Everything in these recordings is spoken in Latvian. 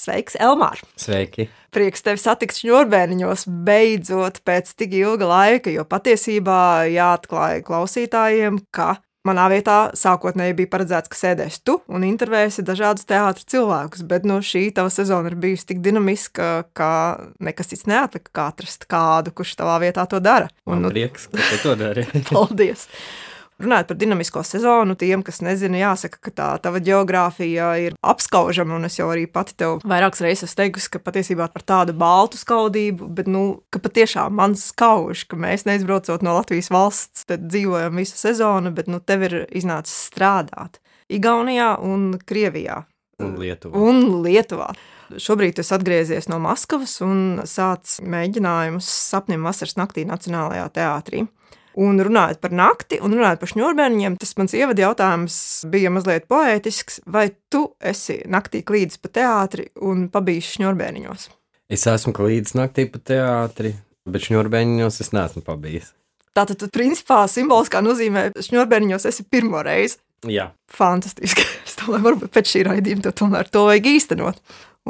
Sveiks, Elmār! Sveiki! Prieks tevi satikt šņurbēniņos beidzot pēc tik ilga laika, jo patiesībā jāatklāja klausītājiem, ka manā vietā sākotnēji bija paredzēts, ka sēdēs tu un intervēsi dažādus teātru cilvēkus, bet no nu, šī tava sezona ir bijusi tik dinamiska, ka nekas cits neatlika kā atrast kādu, kurš tavā vietā to dara. Un, Man nu, prieks, ka tu to dari. Paldies! Runājot par dinamisko sezonu, tiem, kas nezina, jāsaka, ka tā tava geogrāfija ir apskaužama, un es jau arī pati tev vairākas reizes teikusi, ka patiesībā ar tādu baltu skaudību, bet, nu, ka patiešām man skauž, ka mēs neizbraucot no Latvijas valsts, tad dzīvojam visu sezonu, bet, nu, tev ir iznācis strādāt Igaunijā un Krievijā. Un Lietuvā. Un Lietuvā. Šobrīd es atgriezies no Maskavas un sācu mēģinājumus sapnim vasaras naktī Nacionālajā teātrī. Un runājot par nakti, un runājot par šņurbēniņiem, tas mans ievadu jautājums bija mazliet poētisks. Vai tu esi naktī klīdis pa teātri un pabijis šņurbēniņos? Es esmu klīdis naktī pa teātri, bet šņurbēniņos es neesmu pabijis. Tātad, tu, principā, simboliskā nozīmē šņurbēniņos esi pirmo reizi. Jā. Fantastiski. Es domāju, varbūt pēc šī raidījuma to tomēr to vajag īstenot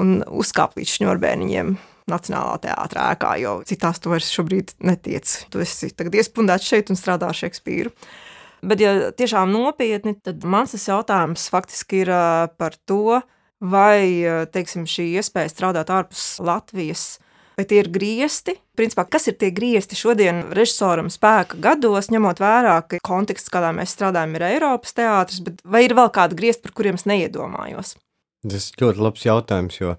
un uzkāpt līdz šņurbēniņiem. Nacionālā teātrā ēkā, jo citās to vairs šobrīd netiec. Tu esi tagad iespundēts šeit un strādā Šekspīru. Bet, ja tiešām nopietni, tad mans jautājums faktiski ir par to, vai teiksim, šī iespēja strādāt ārpus Latvijas vai tie ir griesti. Principā, kas ir tie griesti šodien režisoram spēka gados, ņemot vērā, ka konteksts, kādā mēs strādājam, ir Eiropas teātris, bet vai ir vēl kādi griesti, par kuriem es neiedomājos? Tas ļoti labs jautājums, jo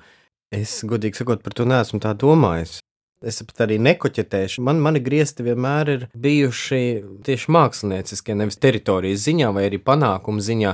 Es, godīgi sakot, par to neesmu tā domājis. Es pat arī nekoķetēšu. Man, mani griezti vienmēr ir bijuši tieši mākslinieckie, nevis teritorijas ziņā vai arī panākumu ziņā.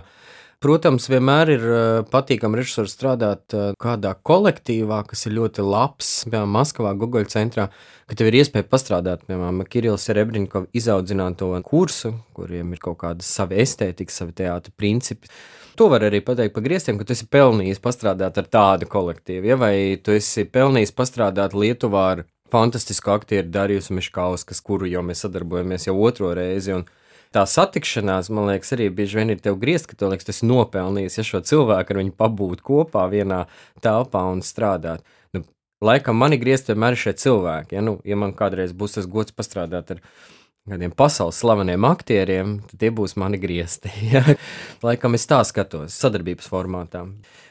Protams, vienmēr ir eh, patīkami režisors strādāt eh, kādā kolektīvā, kas ir ļoti labs, piemēram, Maskavā, Google centrā, ka tev ir iespēja pastrādāt, piemēram, Kirillis Rebrinkovs izaudzināto kursu, kuriem ir kaut kāda sava estētika, savi teātra principi. To var arī pateikt par grieztiem, ka tu esi pelnījis pastrādāt ar tādu kolektīvu, ja? vai tu esi pelnījis pastrādāt Lietuvā ar fantastisku aktieru Darījusu Miškauskas, kuru jau mēs sadarbojamies jau otro reizi. Un tā satikšanās, man liekas, arī bieži vien ir tev griezt, ka tu liekas, tas nopelnījis, ja šo cilvēku ar viņu pabūt kopā vienā telpā un strādāt. Nu, laikam mani griezt vienmēr ir šie cilvēki. Ja, nu, ja man kādreiz būs tas gods pastrādāt ar viņu kādiem pasaules slaveniem aktieriem, tad tie būs mani griezti. Ja? Laikam es tā skatos, sadarbības formātā.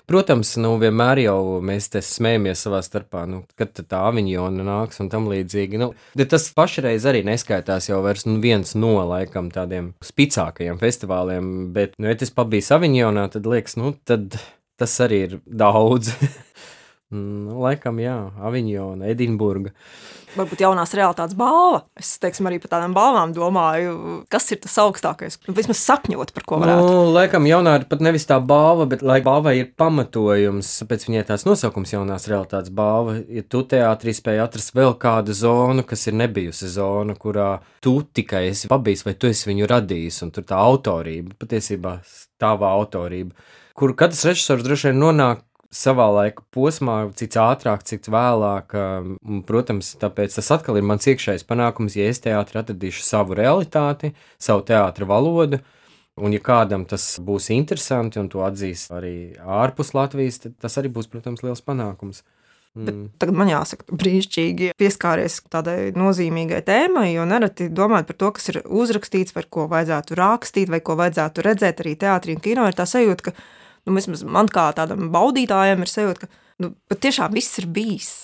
Protams, nu, vienmēr jau mēs te smējamies savā starpā, nu, kad tā aviņona nāks un tam līdzīgi. Nu, tas pašreiz arī neskaitās jau vairs nu, viens no laikam tādiem spicākajiem festivāliem, bet, nu, ja tas pabijis aviņonā, tad liekas, nu, tad tas arī ir daudz. nu, laikam, jā, aviņona, Edinburga varbūt jaunās realitātes balva. Es teiksim, arī par tādām balvām domāju, kas ir tas augstākais. Nu, vismaz sapņot par ko varētu. Nu, laikam, jaunā ir pat nevis tā balva, bet lai balvai ir pamatojums, pēc viņai tās nosaukums jaunās realitātes balva. Ja tu teātrī spēj atrast vēl kādu zonu, kas ir nebijusi zona, kurā tu tikai esi pabijis vai tu esi viņu radījis, un tur tā autorība, patiesībā tava autorība, kur katrs režisors droši vien nonāk savā laika posmā, cik ātrāk, cik vēlāk. Protams, tāpēc tas atkal ir mans iekšējais panākums, ja es teātrī atradīšu savu realitāti, savu teātra valodu. Un, ja kādam tas būs interesanti un to atzīs arī ārpus Latvijas, tad tas arī būs, protams, liels panākums. Bet mm. tagad man jāsaka, brīnišķīgi pieskāries tādai nozīmīgai tēmai, jo nereti domājot par to, kas ir uzrakstīts, par ko vajadzētu rakstīt, vai ko vajadzētu redzēt arī teātrī un kino, ir tā sajūta, ka nu, vismaz man kā tādam baudītājam ir sajūta, ka nu, patiešām viss ir bijis.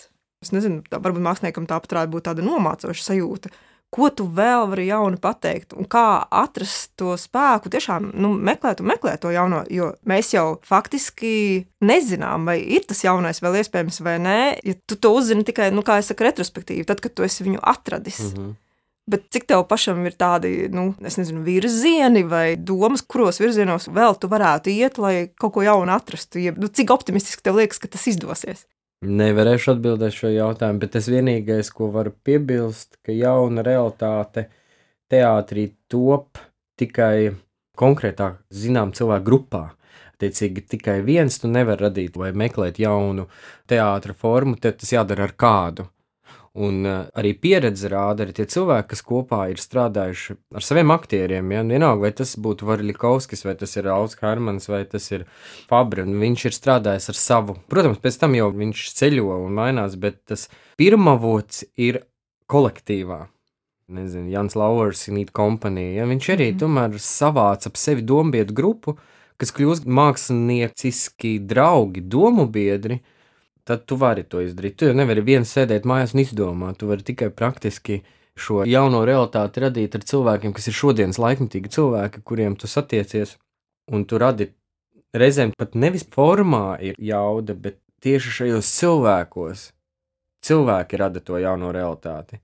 Es nezinu, tā, varbūt māksliniekam tāpat varētu būt tāda nomācoša sajūta. Ko tu vēl vari jaunu pateikt, un kā atrast to spēku, tiešām nu, meklēt un meklēt to jauno, jo mēs jau faktiski nezinām, vai ir tas jaunais vēl iespējams vai nē. Ja tu to uzzini tikai, nu, kā es saku, retrospektīvi, tad, kad tu esi viņu atradis. Mm -hmm. Bet cik tev pašam ir tādi, nu, nezinu, virzieni vai domas, kuros virzienos vēl tu varētu iet, lai kaut ko jaunu atrastu? Ja, nu, cik optimistiski tev liekas, ka tas izdosies? Nevarēšu atbildēt šo jautājumu, bet tas vienīgais, ko varu piebilst, ka jauna realitāte teātrī top tikai konkrētā zinām cilvēku grupā. Attiecīgi, tikai viens tu nevari radīt vai meklēt jaunu teātra formu, tad tas jādara ar kādu. Un uh, arī pieredze rāda, arī tie cilvēki, kas kopā ir strādājuši ar saviem aktieriem. Ja? Vienalga, vai tas būtu Varļikovskis, vai tas ir Augs Hermans, vai tas ir Fabri. Viņš ir strādājis ar savu. Protams, pēc tam jau viņš ceļo un mainās, bet tas pirmavots ir kolektīvā. Nezinu, Jans Lauvers, Nīta kompānija. Ja? Viņš arī mm -hmm. tomēr savāca ap sevi dombietu grupu, kas kļūst mākslinieciski draugi, domu biedri tad tu vari to izdarīt. Tu jau nevari viens sēdēt mājās un izdomāt. Tu vari tikai praktiski šo jauno realitāti radīt ar cilvēkiem, kas ir šodienas laikmetīgi cilvēki, kuriem tu satiecies, un tu radi reizēm pat nevis formā ir jauda, bet tieši šajos cilvēkos. Cilvēki rada to jauno realitāti,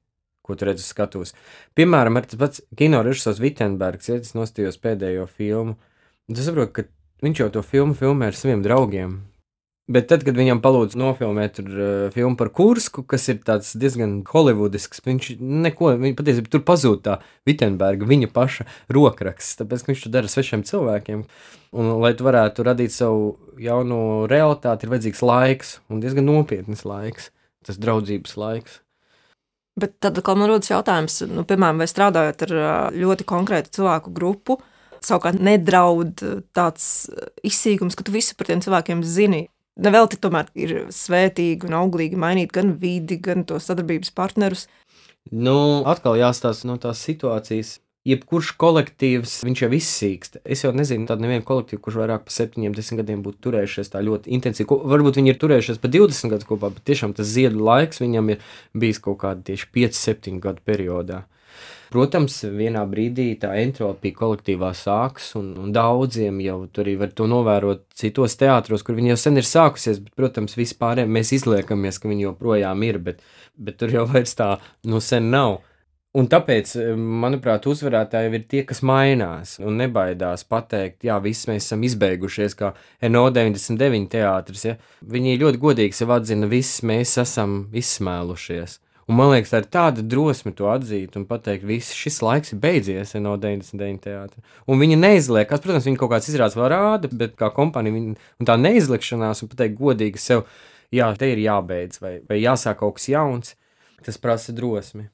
ko tu redzi skatos. Piemēram, ar tas pats kino režisors Vitsenbergs, ja tas nostājos pēdējo filmu, un tu saproti, ka viņš jau to filmu filmē ar saviem draugiem, Bet tad, kad viņam palūdza nofilmēt tur, uh, filmu par Kursku, kas ir diezgan holivudisks, viņš neko, viņa patiesībā tur pazūd tā Vitsenberga, viņa paša rokraksts, tāpēc, viņš to dara svešiem cilvēkiem. Un, lai tu varētu radīt savu jauno realitāti, ir vajadzīgs laiks, un diezgan nopietns laiks, tas draudzības laiks. Bet tad, man rodas jautājums, nu, piemēram, vai strādājot ar ļoti konkrētu cilvēku grupu, savukārt nedraud tāds izsīkums, ka tu visu par tiem cilvēkiem zini. Nevelti tomēr ir svētīgi un auglīgi mainīt gan vidi, gan to sadarbības partnerus. Nu, atkal jāstāsta no tās situācijas. Jebkurš kolektīvs, viņš jau izsīkst. Es jau nezinu, tādu nevienu kolektīvu, kurš vairāk par septiņiem, desmit gadiem būtu turējušies tā ļoti intensīvi. Varbūt viņi ir turējušies pa 20 gadus kopā, bet tiešām tas ziedu laiks viņam ir bijis kaut kāda tieši 5, 7 gadu periodā. Protams, vienā brīdī tā entropija kolektīvā sākas, un, un daudziem jau tur arī var to novērot citos teātros, kur viņi jau sen ir sākusies. Bet, protams, vispār mēs izliekamies, ka viņi joprojām ir, bet, bet tur jau vairs tā nu sen nav. Un tāpēc, manuprāt, uzvarētāji ir tie, kas mainās un nebaidās pateikt, jā, viss mēs esam izbeigušies, kā NO99 teātris. Ja? Viņi ļoti godīgi sev atzina, viss mēs esam izsmēlušies. Un man liekas, tā ir tāda drosme to atzīt un pateikt, ka šis laiks ir beidzies no 99 teātra. Un viņi neizliekas, protams, viņi kaut kāds izrādes vēl rāda, bet kā kompānija, viņi, un tā neizlikšanās un pateikt godīgi sev, jā, te ir jābeidz vai, vai jāsāk kaut kas jauns, tas prasa drosmi.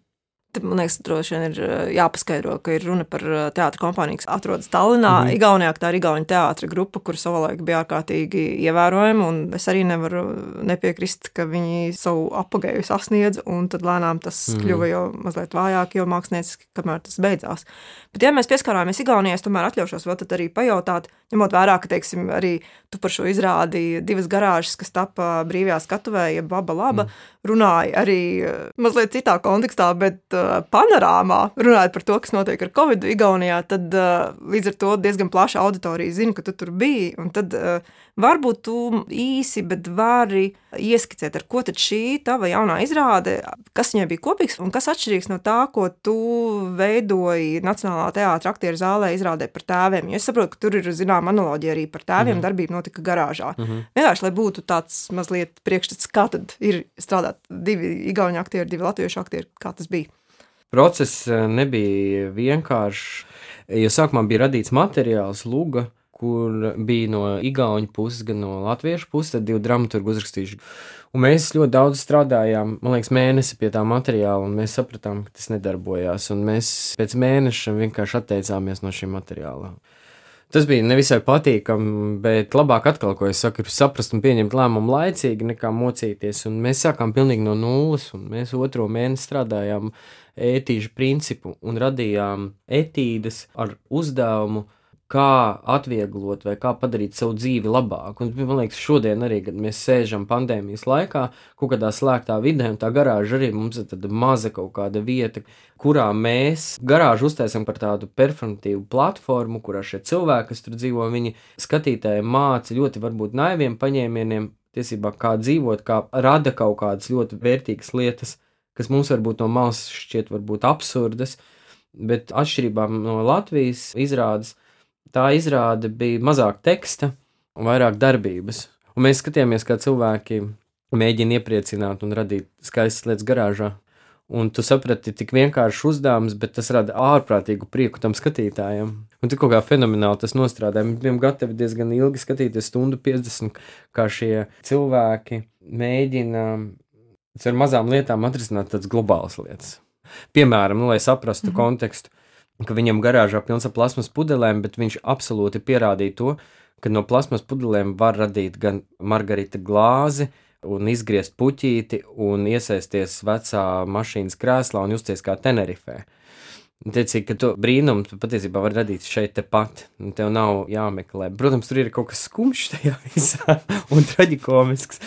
Man liekas, droši vien ir eh, jāpaskaidro, ka ir runa par eh, teātris kompāniju, kas atrodas Tallinā. Mm -hmm. Igaunijā tā ir Igaunijas teātris grupa, kur savulaik bija ārkārtīgi ievērojama. Es arī nevaru nepiekrist, ka viņi savu apgāju sasniedz, un tad lēnām tas mm -hmm. kļuva jau mazliet vājāk, jo mākslinieciski, kamēr tas beidzās. Bet, ja mēs pieskarāmies Igaunijai, es tomēr atļaušos vēl arī pajautāt, ņemot vērā, ka teiksim, arī tu par šo izrādi divas garāžas, kas tapa brīvajā skatuvē, jeb laba laba, mm. runāja arī eh, mazliet citā kontekstā, bet panorāmā, runājot par to, kas notiek ar Covid Igaunijā, tad uh, līdz ar to diezgan plaša auditorija zina, ka tu tur biji. Tad uh, varbūt tu īsi, bet vari ieskicēt, ar ko tad šī tava jaunā izrāde, kas viņai bija kopīgs un kas atšķirīgs no tā, ko tu veidoji Nacionālā teātra aktieru zālē izrādē par tēviem. Jo es saprotu, ka tur ir zināma analoģija arī par tēviem. Mm -hmm. Darbība notika garāžā. Mm -hmm. Vienkārši, lai būtu tāds mazliet priekšstats, kā tad ir strādāt divi igauņu aktieri, divi latviešu aktieri, kā tas bija. Process eh, nebija vienkāršs. Jo sākumā bija radīts materiāls, luga, kur bija no Igaunijas puses, gan no Latvijas puses, tad divi dramaturgi uzrakstījuši. Un mēs ļoti daudz strādājām, man liekas, mēnesi pie tā materiāla, un mēs sapratām, ka tas nedarbojās. Mēs pēc mēneša vienkārši atteicāmies no šī materiāla. Tas bija nevisai patīkami, bet labāk atkal, ko es saku, ir saprast un pieņemt lēmumu laicīgi, nekā mocīties. Un mēs sākām pilnīgi no nulles, un mēs otro mēnesi strādājām ētīžu principu un radījām etīdes ar uzdevumu, kā atvieglot vai kā padarīt savu dzīvi labāku. Un, man liekas, šodien arī, kad mēs sēžam pandēmijas laikā, kaut kādā slēgtā vidē, un tā garāža arī mums ir tāda maza kaut kāda vieta, kurā mēs garāžu uztaisām par tādu performatīvu platformu, kurā šie cilvēki, kas tur dzīvo, viņi skatītājiem māca ļoti varbūt naiviem paņēmieniem, tiesībā kā dzīvot, kā rada kaut kādas ļoti vērtīgas lietas kas mums varbūt no malas šķiet varbūt absurdas, bet atšķirībā no Latvijas izrādes, tā izrāde bija mazāk teksta un vairāk darbības. Un mēs skatījāmies, kā cilvēki mēģina iepriecināt un radīt skaistas lietas garāžā. Un tu saprati, tik vienkāršs uzdevums, bet tas rada ārprātīgu prieku tam skatītājam. Un tur kaut kā fenomenāli tas nostrādāja. Mēs bijām gatavi diezgan ilgi skatīties, stundu 50, kā šie cilvēki mēģina ar mazām lietām atrisināt tādas globālas lietas. Piemēram, nu, lai saprastu mm -hmm. kontekstu, ka viņam garāžā pilns ar plasmas pudelēm, bet viņš absolūti pierādīja to, ka no plasmas pudelēm var radīt gan margarita glāzi, un izgriezt puķīti un iesaisties vecā mašīnas krēslā un justies kā Tenerifē. Tiecīgi, ka to brīnumu tu patiesībā var radīt šeit tepat, un tev nav jāmeklē. Protams, tur ir kaut kas skumjš tajā visā un traģikomisks.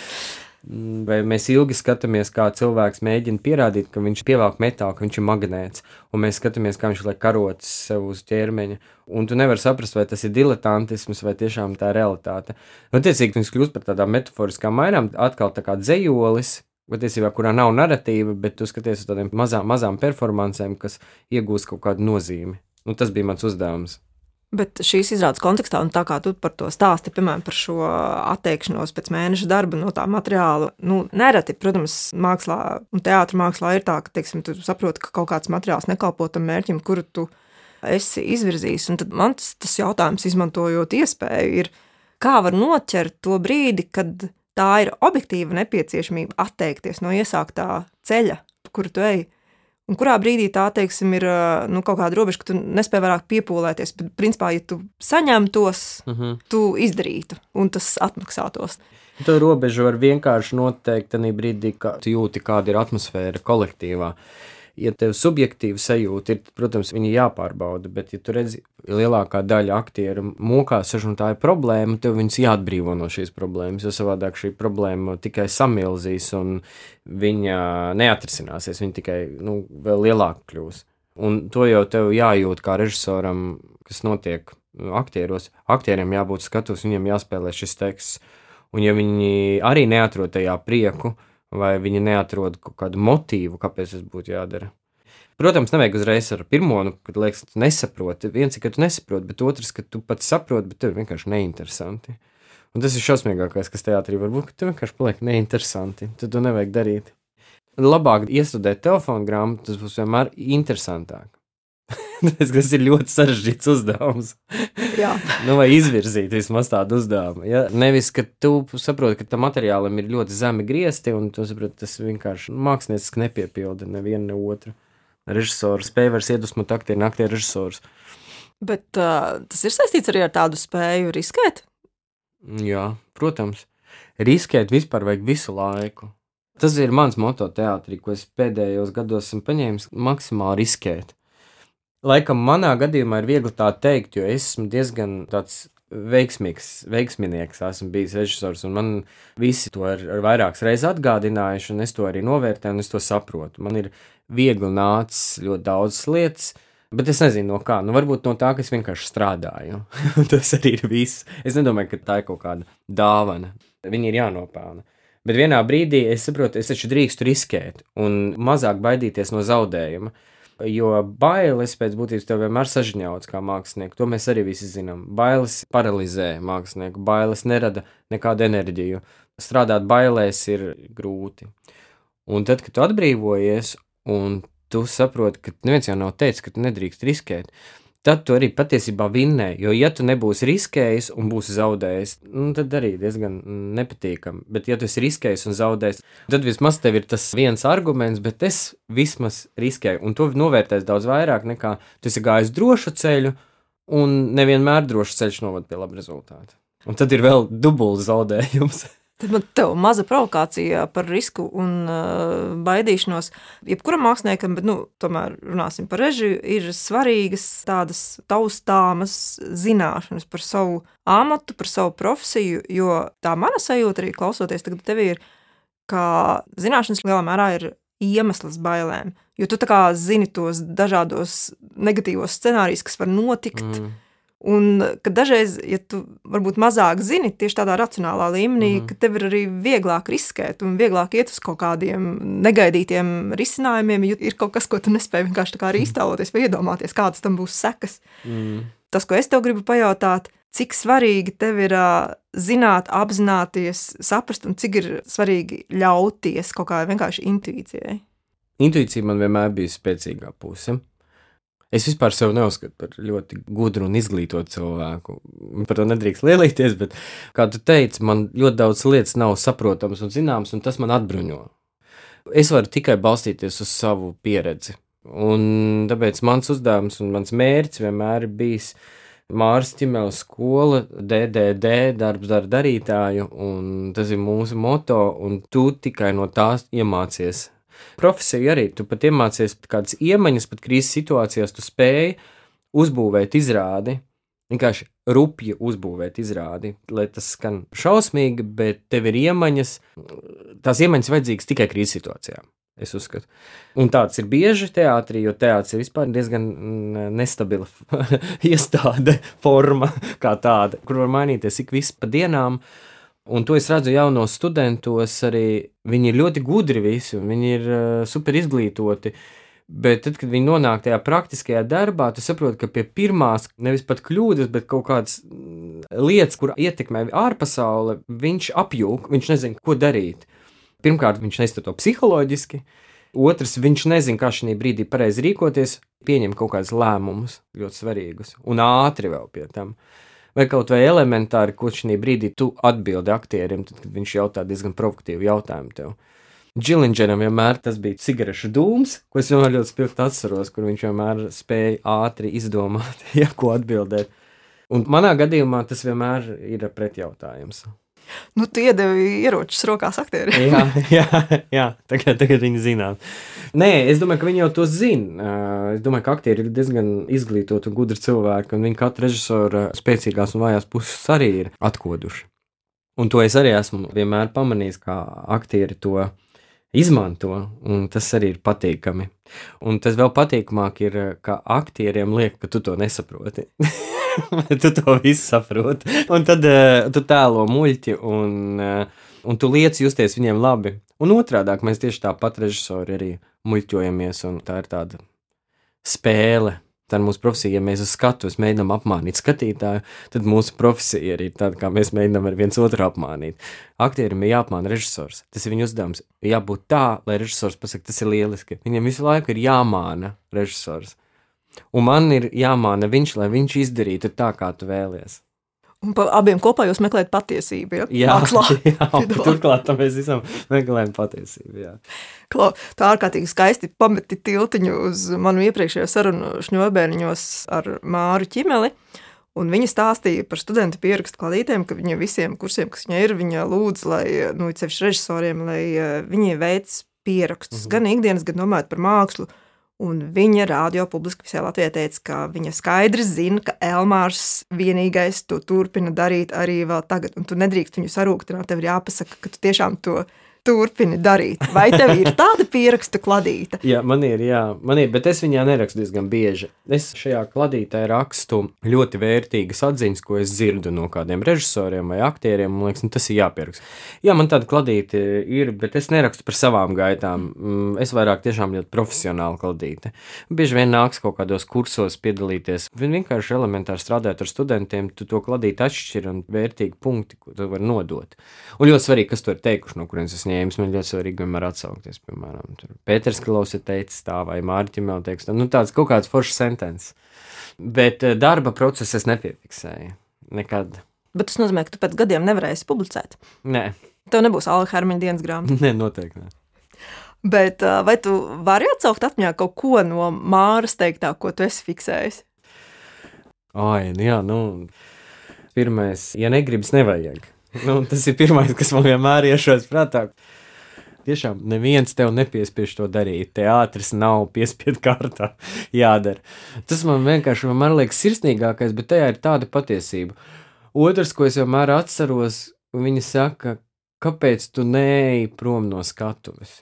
Vai mēs ilgi skatāmies, kā cilvēks mēģina pierādīt, ka viņš pievelk metālu, ka viņš ir magnēts, un mēs skatāmies, kā viņš liek karotes sev uz ķermeņa. Un tu nevari saprast, vai tas ir diletantisms vai tiešām tā realitāte. Nu, tiecīgi, viņš kļūst par tādām metaforiskām mainām, atkal tā kā dzējolis, patiesībā, kurā nav narratīva, bet tu skaties uz tādiem mazām, mazām performancēm, kas iegūst kaut kādu nozīmi. Nu, tas bija mans uzdevums. Bet šīs izrādes kontekstā, un tā kā tu par to stāsti, piemēram, par šo atteikšanos pēc mēneša darba no tā materiāla, nu, nereti, protams, mākslā un teātrī mākslā ir tā, ka, teiksim, tu saproti, ka kaut kāds materiāls nekalpo tam mērķim, kuru tu esi izvirzījis. Un tad man tas, tas jautājums, izmantojot iespēju, ir, kā var noķert to brīdi, kad tā ir objektīva nepieciešamība atteikties no iesāktā ceļa, kuru tu ej. Un kurā brīdī tā, teiksim, ir nu, kaut kāda robeža, ka tu nespēji vairāk piepūlēties. Bet, principā, ja tu saņemtos, uh mhm. -huh. tu izdarītu, un tas atmaksātos. To robežu var vienkārši noteikt tajā brīdī, kad jūti, kāda ir atmosfēra kolektīvā. Ja tev subjektīva sajūta ir, protams, viņi jāpārbauda, bet, ja tu redzi, lielākā daļa aktieru mokās, un tā ir problēma, tev viņus jāatbrīvo no šīs problēmas, jo savādāk šī problēma tikai samilzīs un viņa neatrisināsies, viņa tikai nu, vēl lielāka kļūs. Un to jau tev jājūt kā režisoram, kas notiek aktieros. Aktieriem jābūt skatus, viņiem jāspēlē šis teksts. Un ja viņi arī neatrod tajā prieku, vai viņi neatrod kaut kādu motīvu, kāpēc tas būtu jādara. Protams, nevajag uzreiz ar pirmo, nu, kad liekas, tu nesaproti. Viens ir, ka tu nesaproti, bet otrs, ka tu pats saproti, bet tev vienkārši neinteresanti. Un tas ir šausmīgākais, kas teātrī var būt, ka tev vienkārši paliek neinteresanti. Tad to nevajag darīt. Labāk iestudēt telefonu grāmatu, tas būs vienmēr interesantāk. tas ir ļoti sarežģīts uzdevums. nu, vai izvirzīt vismaz tādu uzdevumu. Ja? Nevis, ka tu saproti, ka tam materiālam ir ļoti zemi griezti, un tu saproti, tas vienkārši mākslinieciski nepiepilda nevienu ne otru. Režisors spēja vairs iedvesmot aktieru, aktieru režisors. Bet uh, tas ir saistīts arī ar tādu spēju riskēt? Jā, protams. Riskēt vispār vajag visu laiku. Tas ir mans moto teātrī, ko es pēdējos gados esmu paņēmis maksimāli riskēt. Laikam manā gadījumā ir viegli tā teikt, jo es esmu diezgan tāds veiksmīgs, veiksminieks, esmu bijis režisors, un man visi to ir vairākas reizes atgādinājuši, un es to arī novērtēju, un es to saprotu. Man ir viegli nācis ļoti daudz lietas, bet es nezinu no kā. Nu, varbūt no tā, ka es vienkārši strādāju. Tas arī ir viss. Es nedomāju, ka tā ir kaut kāda dāvana. Viņi ir jānopelna. Bet vienā brīdī es saprotu, es taču drīkstu riskēt un mazāk baidīties no zaudējuma. Jo bailes pēc būtības tev vienmēr sažņauts kā mākslinieku. To mēs arī visi zinām. Bailes paralizē mākslinieku, bailes nerada nekādu enerģiju. Strādāt bailēs ir grūti. Un tad, kad tu atbrīvojies un tu saproti, ka neviens jau nav teicis, ka tu nedrīkst riskēt, tad tu arī patiesībā vinnē. Jo, ja tu nebūsi riskējis un būsi zaudējis, nu, tad arī diezgan nepatīkami. Bet, ja tu esi riskējis un zaudējis, tad vismaz tev ir tas viens arguments, bet es vismaz riskēju. Un to novērtēs daudz vairāk nekā tu esi gājis drošu ceļu, un nevienmēr drošs ceļš novada pie laba rezultāta. Un tad ir vēl dubults zaudējums. Tad man te maza provokācija par risku un uh, baidīšanos. Jebkuram māksliniekam, bet nu, tomēr runāsim par režiju, ir svarīgas tādas taustāmas zināšanas par savu amatu, par savu profesiju. Jo tā mana sajūta arī klausoties tagad tevi ir, ka zināšanas lielā mērā ir iemesls bailēm. Jo tu zini tos dažādos negatīvos scenārijus, kas var notikt. Mm Un ka dažreiz, ja tu varbūt mazāk zini, tieši tādā racionālā līmenī, mm -hmm. ka tev ir arī vieglāk riskēt un vieglāk iet uz kaut kādiem negaidītiem risinājumiem, jo ir kaut kas, ko tu nespēji vienkārši arī iztēloties vai iedomāties, kādas tam būs sekas. Mm. Tas, ko es tev gribu pajautāt, cik svarīgi tev ir uh, zināt, apzināties, saprast, un cik ir svarīgi ļauties kaut kādai vienkārši intuīcijai? Intuīcija man vienmēr bija spēcīgā puse. Es vispār sevi neuzskatu par ļoti gudru un izglītotu cilvēku. Par to nedrīkst lielīties, bet, kā tu teici, man ļoti daudz lietas nav saprotamas un zināmas, un tas man atbruņo. Es varu tikai balstīties uz savu pieredzi. Un tāpēc mans uzdevums un mans mērķis vienmēr ir bijis Mārs Čimēls skola, DDD, darbs dara darītāju, un tas ir mūsu moto, un tu tikai no tās iemācies. Profesija arī, tu pat iemācies kādas iemaņas, pat krīzes situācijās tu spēji uzbūvēt izrādi, vienkārši rupji uzbūvēt izrādi, lai tas skan šausmīgi, bet tev ir iemaņas, tās iemaņas vajadzīgas tikai krīzes situācijām. Es uzskatu. Un tāds ir bieži teātrī, jo teātris ir vispār diezgan mm, nestabila iestāde, forma kā tāda, kur var mainīties ik viss pa dienām. Un to es redzu jaunos studentos, arī viņi ir ļoti gudri visi, viņi ir uh, super izglītoti. Bet tad, kad viņi nonāk tajā praktiskajā darbā, tu saproti, ka pie pirmās nevis pat kļūdas, bet kaut kādas mm, lietas, kur ietekmē ārpasaule, viņš apjūg, viņš nezina, ko darīt. Pirmkārt, viņš neiztur to psiholoģiski. Otrs, viņš nezina, kā šajā brīdī pareizi rīkoties, pieņem kaut kādus lēmumus, ļoti svarīgus, un ātri vēl pie tam. Vai kaut vai elementāri, ko šajā brīdī tu atbildi aktierim, tad, kad viņš jautā diezgan provokatīvu jautājumu tev. Džilingeram vienmēr tas bija cigarešu dūms, ko es vienmēr ļoti spilgti atceros, kur viņš vienmēr spēja ātri izdomāt, ja ko atbildēt. Un manā gadījumā tas vienmēr ir pretjautājums. Nu, tu iedevi ieročus rokās aktieriem. jā, jā, jā, tagad, tagad viņi zinās. Nē, es domāju, ka viņi jau to zina. Es domāju, ka aktieri ir diezgan izglītoti un gudri cilvēki, un viņi katru režisoru spēcīgās un vājās puses arī ir atkoduši. Un to es arī esmu vienmēr pamanījis, kā aktieri to izmanto, un tas arī ir patīkami. Un tas vēl patīkamāk ir, ka aktieriem liek, ka tu to nesaproti. tu to visu saproti. Un tad uh, tu tēlo muļķi, un, uh, un tu liec justies viņiem labi. Un otrādi mēs tieši tāpat režisori arī muļķojamies, un tā ir tāda spēle. Tā ir mūsu profesija. Ja mēs uz skatuves mēģinām apmānīt skatītāju, tad mūsu profesija arī ir tāda, kā mēs mēģinām ar viens otru apmānīt. Aktierim ir jāapmāna režisors. Tas ir viņa uzdevums. Jābūt tā, lai režisors pasakā, tas ir lieliski. Viņam visu laiku ir jāmāna režisors. Un man ir jāmāna viņš, lai viņš izdarītu tā, kā tu vēlies. Un pa abiem kopā jūs meklējat patiesību. Ja? Jā, Mākslā. jā turklāt mēs visam meklējam patiesību. Jā. Klau, tā ārkārtīgi skaisti pameti tiltiņu uz manu iepriekšējo sarunu šņobērniņos ar Māru Čimeli. Un viņa stāstīja par studentu pierakstu kladītēm, ka viņa visiem kursiem, kas viņai ir, viņa lūdz, lai, nu, ceļš režisoriem, lai viņi veic pierakstus mm -hmm. gan ikdienas, gan domājot par mākslu. Un viņa rādio publiski visai Latvijai teica, ka viņa skaidri zina, ka Elmārs vienīgais to turpina darīt arī vēl tagad. Un tu nedrīkst viņu sarūktināt, tev ir jāpasaka, ka tu tiešām to turpini darīt. Vai tev ir tāda pierakstu kladīte? jā, man ir, jā, man ir, bet es viņā nerakstu diezgan bieži. Es šajā kladītē rakstu ļoti vērtīgas atziņas, ko es dzirdu no kādiem režisoriem vai aktieriem. Man liekas, nu, tas ir jāpieraksta. Jā, man tāda kladīte ir, bet es nerakstu par savām gaitām. Mm, es vairāk tiešām ļoti profesionāli kladīte. Bieži vien nāks kaut kādos kursos piedalīties. Viņi vienkārši elementāri strādājot ar studentiem, tu to kladīti atšķir un vērtīgi punkti, ko tu vari nodot. Un ļoti svarīgi, kas to ir teikuši, no kurienes es ņēmu ņēmis, man ļoti svarīgi vienmēr atsaukties. Piemēram, Pēters Klaus ir teicis tā, vai Mārķis Mel teiks, tā, nu tāds kaut kāds foršs sentences. Bet eh, darba procesu es nepiefiksēju. Nekad. Bet tas nozīmē, ka tu pēc gadiem nevarēsi publicēt. Nē. Tev nebūs Alga Hermaņa dienas grāmata. Nē, noteikti. Ne. Bet eh, vai tu vari atsaukt atmiņā kaut ko no Māras teiktā, ko tu esi fiksējis? Ai, nu jā, nu, pirmais, ja negribas, nevajag. Nu, tas ir pirmais, kas man vienmēr iešos prātā. Tiešām neviens tev nepiespiež to darīt. Teātris nav piespiedu kārtā jādara. Tas man vienkārši vienmēr liekas sirsnīgākais, bet tajā ir tāda patiesība. Otrs, ko es vienmēr atceros, viņa saka, kāpēc tu neej prom no skatuves?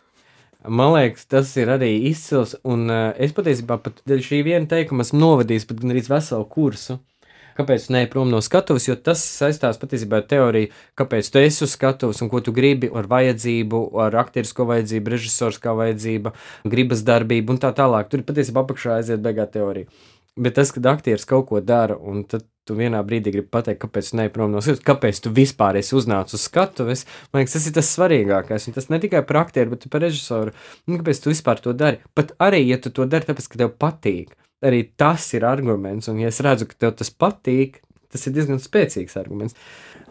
Man liekas, tas ir arī izcils, un uh, es patiesībā pat dēļ šī viena teikuma esmu novadījis pat gan arī veselu kursu. Uh, kāpēc ne prom no skatuves, jo tas saistās patiesībā ar teoriju, kāpēc tu esi uz skatuves un ko tu gribi ar vajadzību, ar aktierisko vajadzību, režisorskā vajadzība, gribas darbību un tā tālāk. Tur patiesībā apakšā aiziet beigā teorija. Bet tas, kad aktieris kaut ko dara, un tad tu vienā brīdī gribi pateikt, kāpēc ne prom no skatuves, kāpēc tu vispār esi uznācis uz skatuves, man liekas, tas ir tas svarīgākais. Un tas ne tikai par aktieru, bet par režisoru. Un kāpēc tu vispār to dari? Pat arī, ja tu to dari, tāpēc, ka tev patīk arī tas ir arguments. Un, ja es redzu, ka tev tas patīk, tas ir diezgan spēcīgs arguments.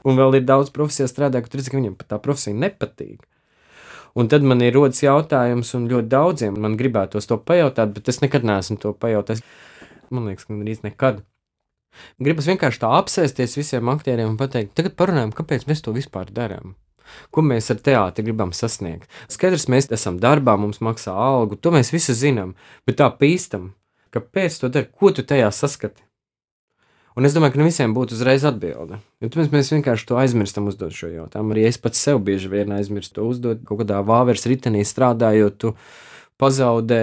Un vēl ir daudz profesijā strādā, ka redz, ka viņam tā profesija nepatīk. Un tad man ir rodas jautājums, un ļoti daudziem man gribētos to pajautāt, bet es nekad neesmu to pajautājis. Man liekas, ka gandrīz nekad. Gribas vienkārši tā apsēsties visiem aktieriem un pateikt, tagad parunājam, kāpēc mēs to vispār darām. Ko mēs ar teātri gribam sasniegt? Skaidrs, mēs esam darbā, mums maksā algu, to mēs visi zinām, bet tā pīstam, kāpēc to dara, ko tu tajā saskati? Un es domāju, ka ne visiem būtu uzreiz atbilde. Jo tāpēc mēs vienkārši to aizmirstam uzdot šo jautājumu. Arī es pats sev bieži vien aizmirstu to uzdot. Kaut kādā vāveres ritenī strādājot, tu pazaudē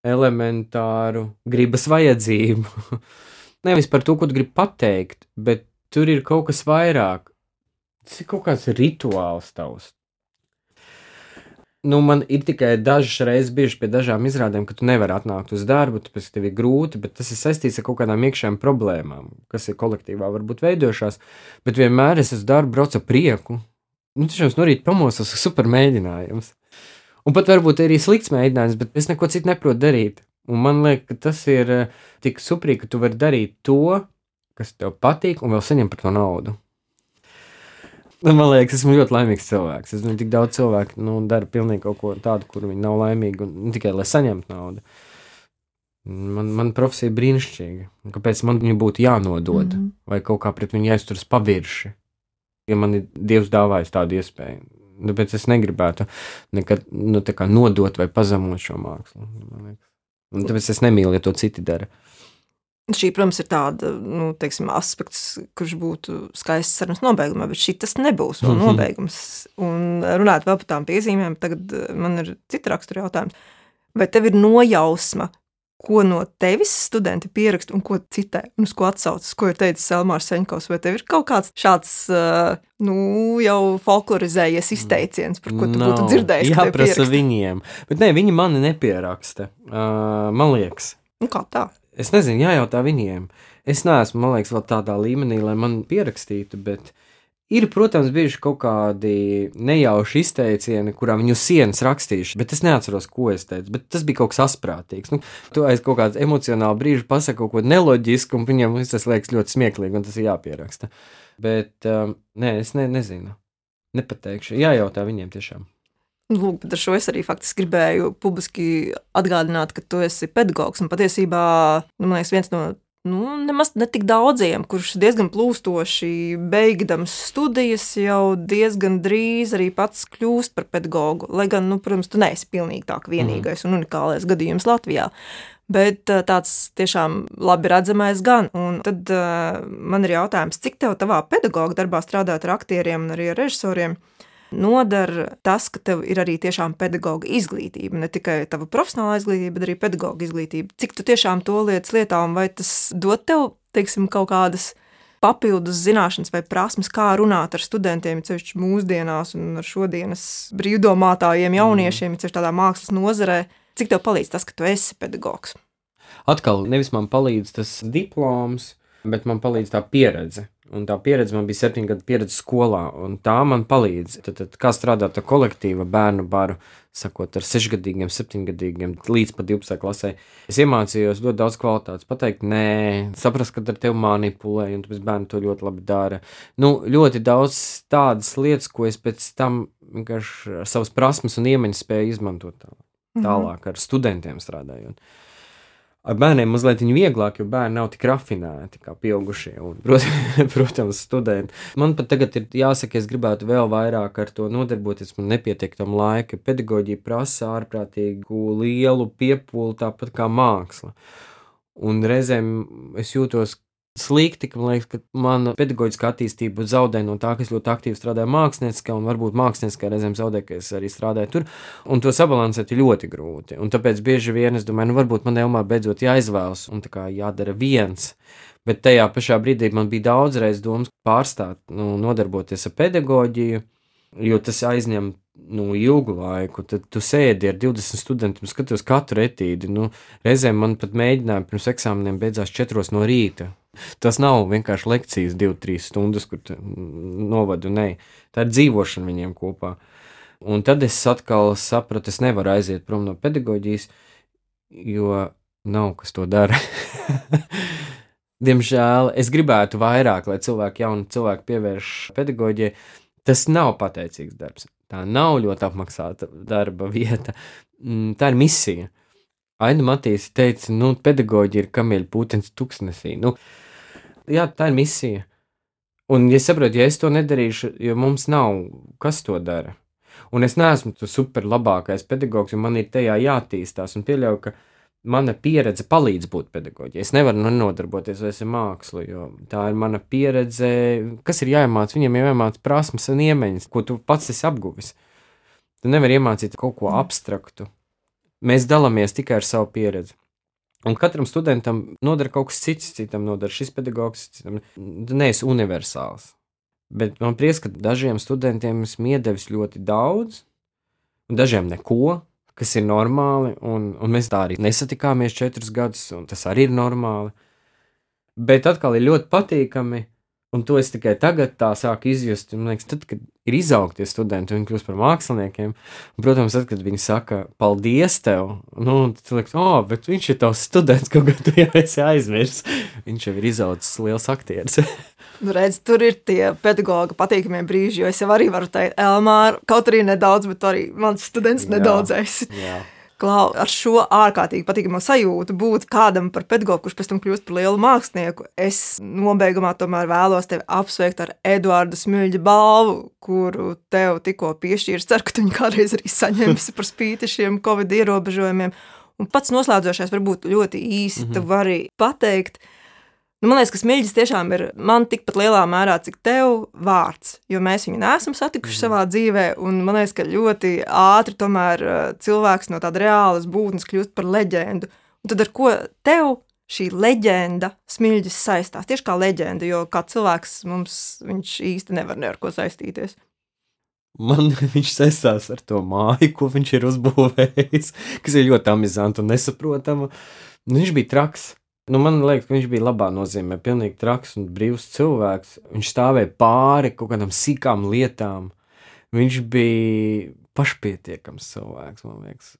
elementāru gribas vajadzību. Nevis par to, ko tu gribi pateikt, bet tur ir kaut kas vairāk. Tas ir kaut kāds rituāls tavs nu, man ir tikai dažas reizes bijuši pie dažām izrādēm, ka tu nevari atnākt uz darbu, tāpēc tev ir grūti, bet tas ir saistīts ar kaut kādām iekšējām problēmām, kas ir kolektīvā varbūt veidojušās. Bet vienmēr es uz darbu braucu ar prieku. Nu, tiešām no rīta pamostos, tas ir super mēģinājums. Un pat varbūt arī slikts mēģinājums, bet es neko citu neprotu darīt. Un man liekas, ka tas ir eh, tik suprīgi, ka tu vari darīt to, kas tev patīk, un vēl saņemt par to naudu. Nu, man liekas, esmu ļoti laimīgs cilvēks. Es domāju, tik daudz cilvēku nu, dara pilnīgi kaut ko tādu, kur viņi nav laimīgi, un tikai lai saņemtu naudu. Man, man profesija ir brīnišķīga. Kāpēc man viņa būtu jānodod, mm -hmm. vai kaut kā pret viņu jāizturas pavirši, ja man ir Dievs dāvājis tādu iespēju? Tāpēc es negribētu nekad nu, nodot vai pazemot šo mākslu. Un tāpēc es nemīlu, ja to citi dara. Šī, protams, ir tāda nu, teiksim, aspekts, kurš būtu skaists sarunas nobeigumā, bet šī tas nebūs vēl nobeigums. Un runāt vēl par tām piezīmēm, tagad eh, man ir cita rakstura jautājums. Vai tev ir nojausma, ko no tevis studenti pieraksta un ko citē, un uz ko atsaucas, ko ir teicis Elmārs Seņkovs, vai tev ir kaut kāds šāds, uh, nu, jau folklorizējies izteiciens, par ko tu no, būtu dzirdējis? Jāprasa viņiem, bet nē, viņi mani nepieraksta, uh, man liekas. Nu, kā tā? Es nezinu, jājautā viņiem. Es neesmu, man liekas, vēl tādā līmenī, lai man pierakstītu, bet ir, protams, bijuši kaut kādi nejauši izteicieni, kurā viņu sienas rakstījuši, bet es neatceros, ko es teicu. Bet tas bija kaut kas asprātīgs. Nu, tu aiz kaut kāda emocionāla brīža pasaki kaut ko neloģisku, un viņam tas liekas ļoti smieklīgi, un tas ir jāpieraksta. Bet um, nē, es ne, nezinu. Nepateikšu. Jājautā viņiem tiešām. Lūk, bet ar šo es arī faktiski gribēju publiski atgādināt, ka tu esi pedagogs. Un patiesībā, nu, man liekas, viens no nu, nemaz ne tik daudziem, kurš diezgan plūstoši beigdams studijas, jau diezgan drīz arī pats kļūst par pedagogu. Lai gan, nu, protams, tu neesi pilnīgi tā vienīgais mm. un unikālais gadījums Latvijā. Bet tāds tiešām labi redzamais gan. Un tad uh, man ir jautājums, cik tev tavā pedagoģa darbā strādāt ar aktieriem un arī ar režisoriem? Uh, nodara tas, ka tev ir arī tiešām pedagoģa izglītība, ne tikai tava profesionālā izglītība, bet arī pedagoģa izglītība. Cik tu tiešām to lietas lietā un vai tas dod tev, teiksim, kaut kādas papildus zināšanas vai prasmes, kā runāt ar studentiem, ceļš mūsdienās un ar šodienas brīvdomātājiem, jauniešiem, ceļš tādā mākslas nozarē. Cik tev palīdz tas, ka tu esi pedagogs? Atkal, nevis man palīdz tas diploms, bet man palīdz tā pieredze. Un tā pieredze man bija septiņu gadu pieredze skolā, un tā man palīdz. Tad, tad kā strādāt ar kolektīvu bērnu baru, sakot ar sešgadīgiem, septiņgadīgiem, līdz pat 12. klasē. Es iemācījos ļoti daudz kvalitātes, pateikt, nē, saprast, ka ar tevi manipulē, un tāpēc bērni to ļoti labi dara. Nu, ļoti daudz tādas lietas, ko es pēc tam vienkārši savas prasmes un iemaņas spēju izmantot tālāk, mhm. tālāk ar studentiem strādājot. Ar bērniem mazliet vieglāk, jo bērni nav tik rafinēti kā pieaugušie un, protams, studenti. Man pat tagad ir jāsaka, es gribētu vēl vairāk ar to nodarboties. Man nepietiek tam laika. Pedagoģija prasa ārprātīgu lielu piepūli, tāpat kā māksla. Un reizēm es jūtos slikti, ka man liekas, ka mana pedagoģiskā attīstība zaudē no tā, ka es ļoti aktīvi strādāju mākslinieciskā, un varbūt mākslinieciskā reizēm zaudē, ka es arī strādāju tur. Un to sabalansēt ir ļoti grūti. Un tāpēc bieži vien es domāju, nu varbūt man Elmā beidzot jāizvēlas un tā kā jādara viens. Bet tajā pašā brīdī man bija daudzreiz domas pārstāt, nu, nodarboties ar pedagoģiju, jo tas aizņem nu, ilgu laiku, tad tu sēdi ar 20 studentiem, skatos katru etīdi. Nu, reizēm man pat mēģinājumi pirms eksāmeniem beidzās 4 no rīta. Tas nav vienkārši lekcijas, 2-3 stundas, kur novadu. Nē, tā ir dzīvošana viņiem kopā. Un tad es atkal sapratu, es nevaru aiziet prom no pedagoģijas, jo nav kas to dara. Diemžēl es gribētu vairāk, lai cilvēki, jauni cilvēki pievērš pedagoģijai, Tas nav pateicīgs darbs. Tā nav ļoti apmaksāta darba vieta. Mm, tā ir misija. Aina Matīs teica, nu, pedagoģi ir kamieļu pūtens tuksnesī. Nu, jā, tā ir misija. Un, ja saprotu, ja es to nedarīšu, jo mums nav, kas to dara. Un es neesmu tas super labākais pedagogs, jo man ir tajā jātīstās un pieļauju, ka mana pieredze palīdz būt pedagoģijai. Es nevaru nu nodarboties ar mākslu, jo tā ir mana pieredze, kas ir jāiemācās. Viņam ir jāiemācās prasmes un iemaņas, ko tu pats esi apguvis. Tu nevari iemācīt kaut ko abstraktu. Mēs dalāmies tikai ar savu pieredzi. Un katram studentam noder kaut kas cits, citam noder šis pedagogs, citam neesi universāls. Bet man prieks, ka dažiem studentiem esmu iedevis ļoti daudz, un dažiem neko kas ir normāli, un, un mēs tā arī nesatikāmies četrus gadus, un tas arī ir normāli. Bet atkal ir ļoti patīkami, un to es tikai tagad tā sāku izjust. Man liekas, tad, kad ir izaugti studenti, viņi kļūst par māksliniekiem, un, protams, tad, kad viņi saka, paldies tev, nu, tad liekas, oh, bet viņš ir tavs students, kaut kā tu jau esi aizmirsis. Viņš jau ir izaudzis liels aktieris. Nu, redz, tur ir tie pedagoģi patīkamie brīži, jo es jau arī varu teikt, Elmāra, kaut arī nedaudz, bet arī mans students jā, nedaudz esi. Jā. Klau, ar šo ārkārtīgi patīkamu sajūtu būt kādam par pedagogu, kurš pēc tam kļūst par lielu mākslinieku. Es nobeigumā tomēr vēlos tevi apsveikt ar Eduardu Smilģa balvu, kuru tev tikko piešķīra. Ceru, ka tu viņu kādreiz arī saņemsi par spīti šiem Covid ierobežojumiem. Un pats noslēdzošais varbūt ļoti īsi mm -hmm. tu vari pateikt, Nu, man liekas, ka smilģis tiešām ir man tikpat lielā mērā, cik tev vārds, jo mēs viņu neesam satikuši mm. savā dzīvē. Man liekas, ka ļoti ātri tomēr uh, cilvēks no tāda reālas būtnes kļūst par leģendu. Un tad ar ko tev šī leģenda smilģis saistās? Tieši kā leģenda, jo kā cilvēks mums viņš īsti nevar ne ar ko saistīties. Man viņš saistās ar to māju, ko viņš ir uzbūvējis, kas ir ļoti amizanti un nesaprotama. Nu, viņš bija traks. Nu, man liekas, ka viņš bija labā nozīmē, pilnīgi traks un brīvs cilvēks. Viņš stāvēja pāri kaut kādām sīkām lietām. Viņš bija pašpietiekams cilvēks, man liekas.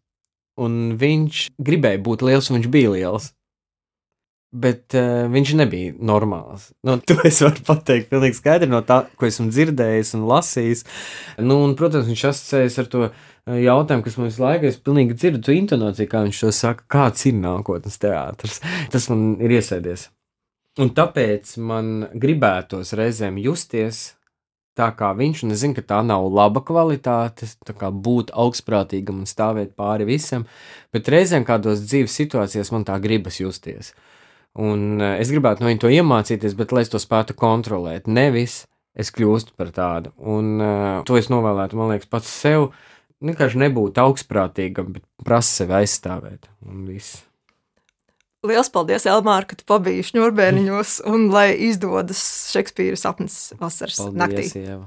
Un viņš gribēja būt liels, un viņš bija liels. Bet uh, viņš nebija normāls. Nu, to es varu pateikt pilnīgi skaidri no tā, ko esmu dzirdējis un lasījis. Nu, un, protams, viņš asociējas ar to jautājumu, kas man visu laiku ir. Es pilnīgi dzirdu to intonāciju, kā viņš to saka, kāds ir nākotnes teātris. Tas man ir iesēdies. Un tāpēc man gribētos reizēm justies tā kā viņš, un es zinu, ka tā nav laba kvalitāte, būt augstprātīgam un stāvēt pāri visam, bet reizēm kādos dzīves situācijās man tā gribas justies. Un eh, es gribētu no viņa to iemācīties, bet lai es to spētu kontrolēt, nevis es kļūstu par tādu. Un uh, to es novēlētu, man liekas, pats sev. Vienkārši nebūt augstprātīgam, bet prasa sevi aizstāvēt. Lielas paldies, Elmāra, ka tu pabiji šņurbēniņos un lai izdodas Šekspīra sapnis vasaras paldies, naktī. Ieva.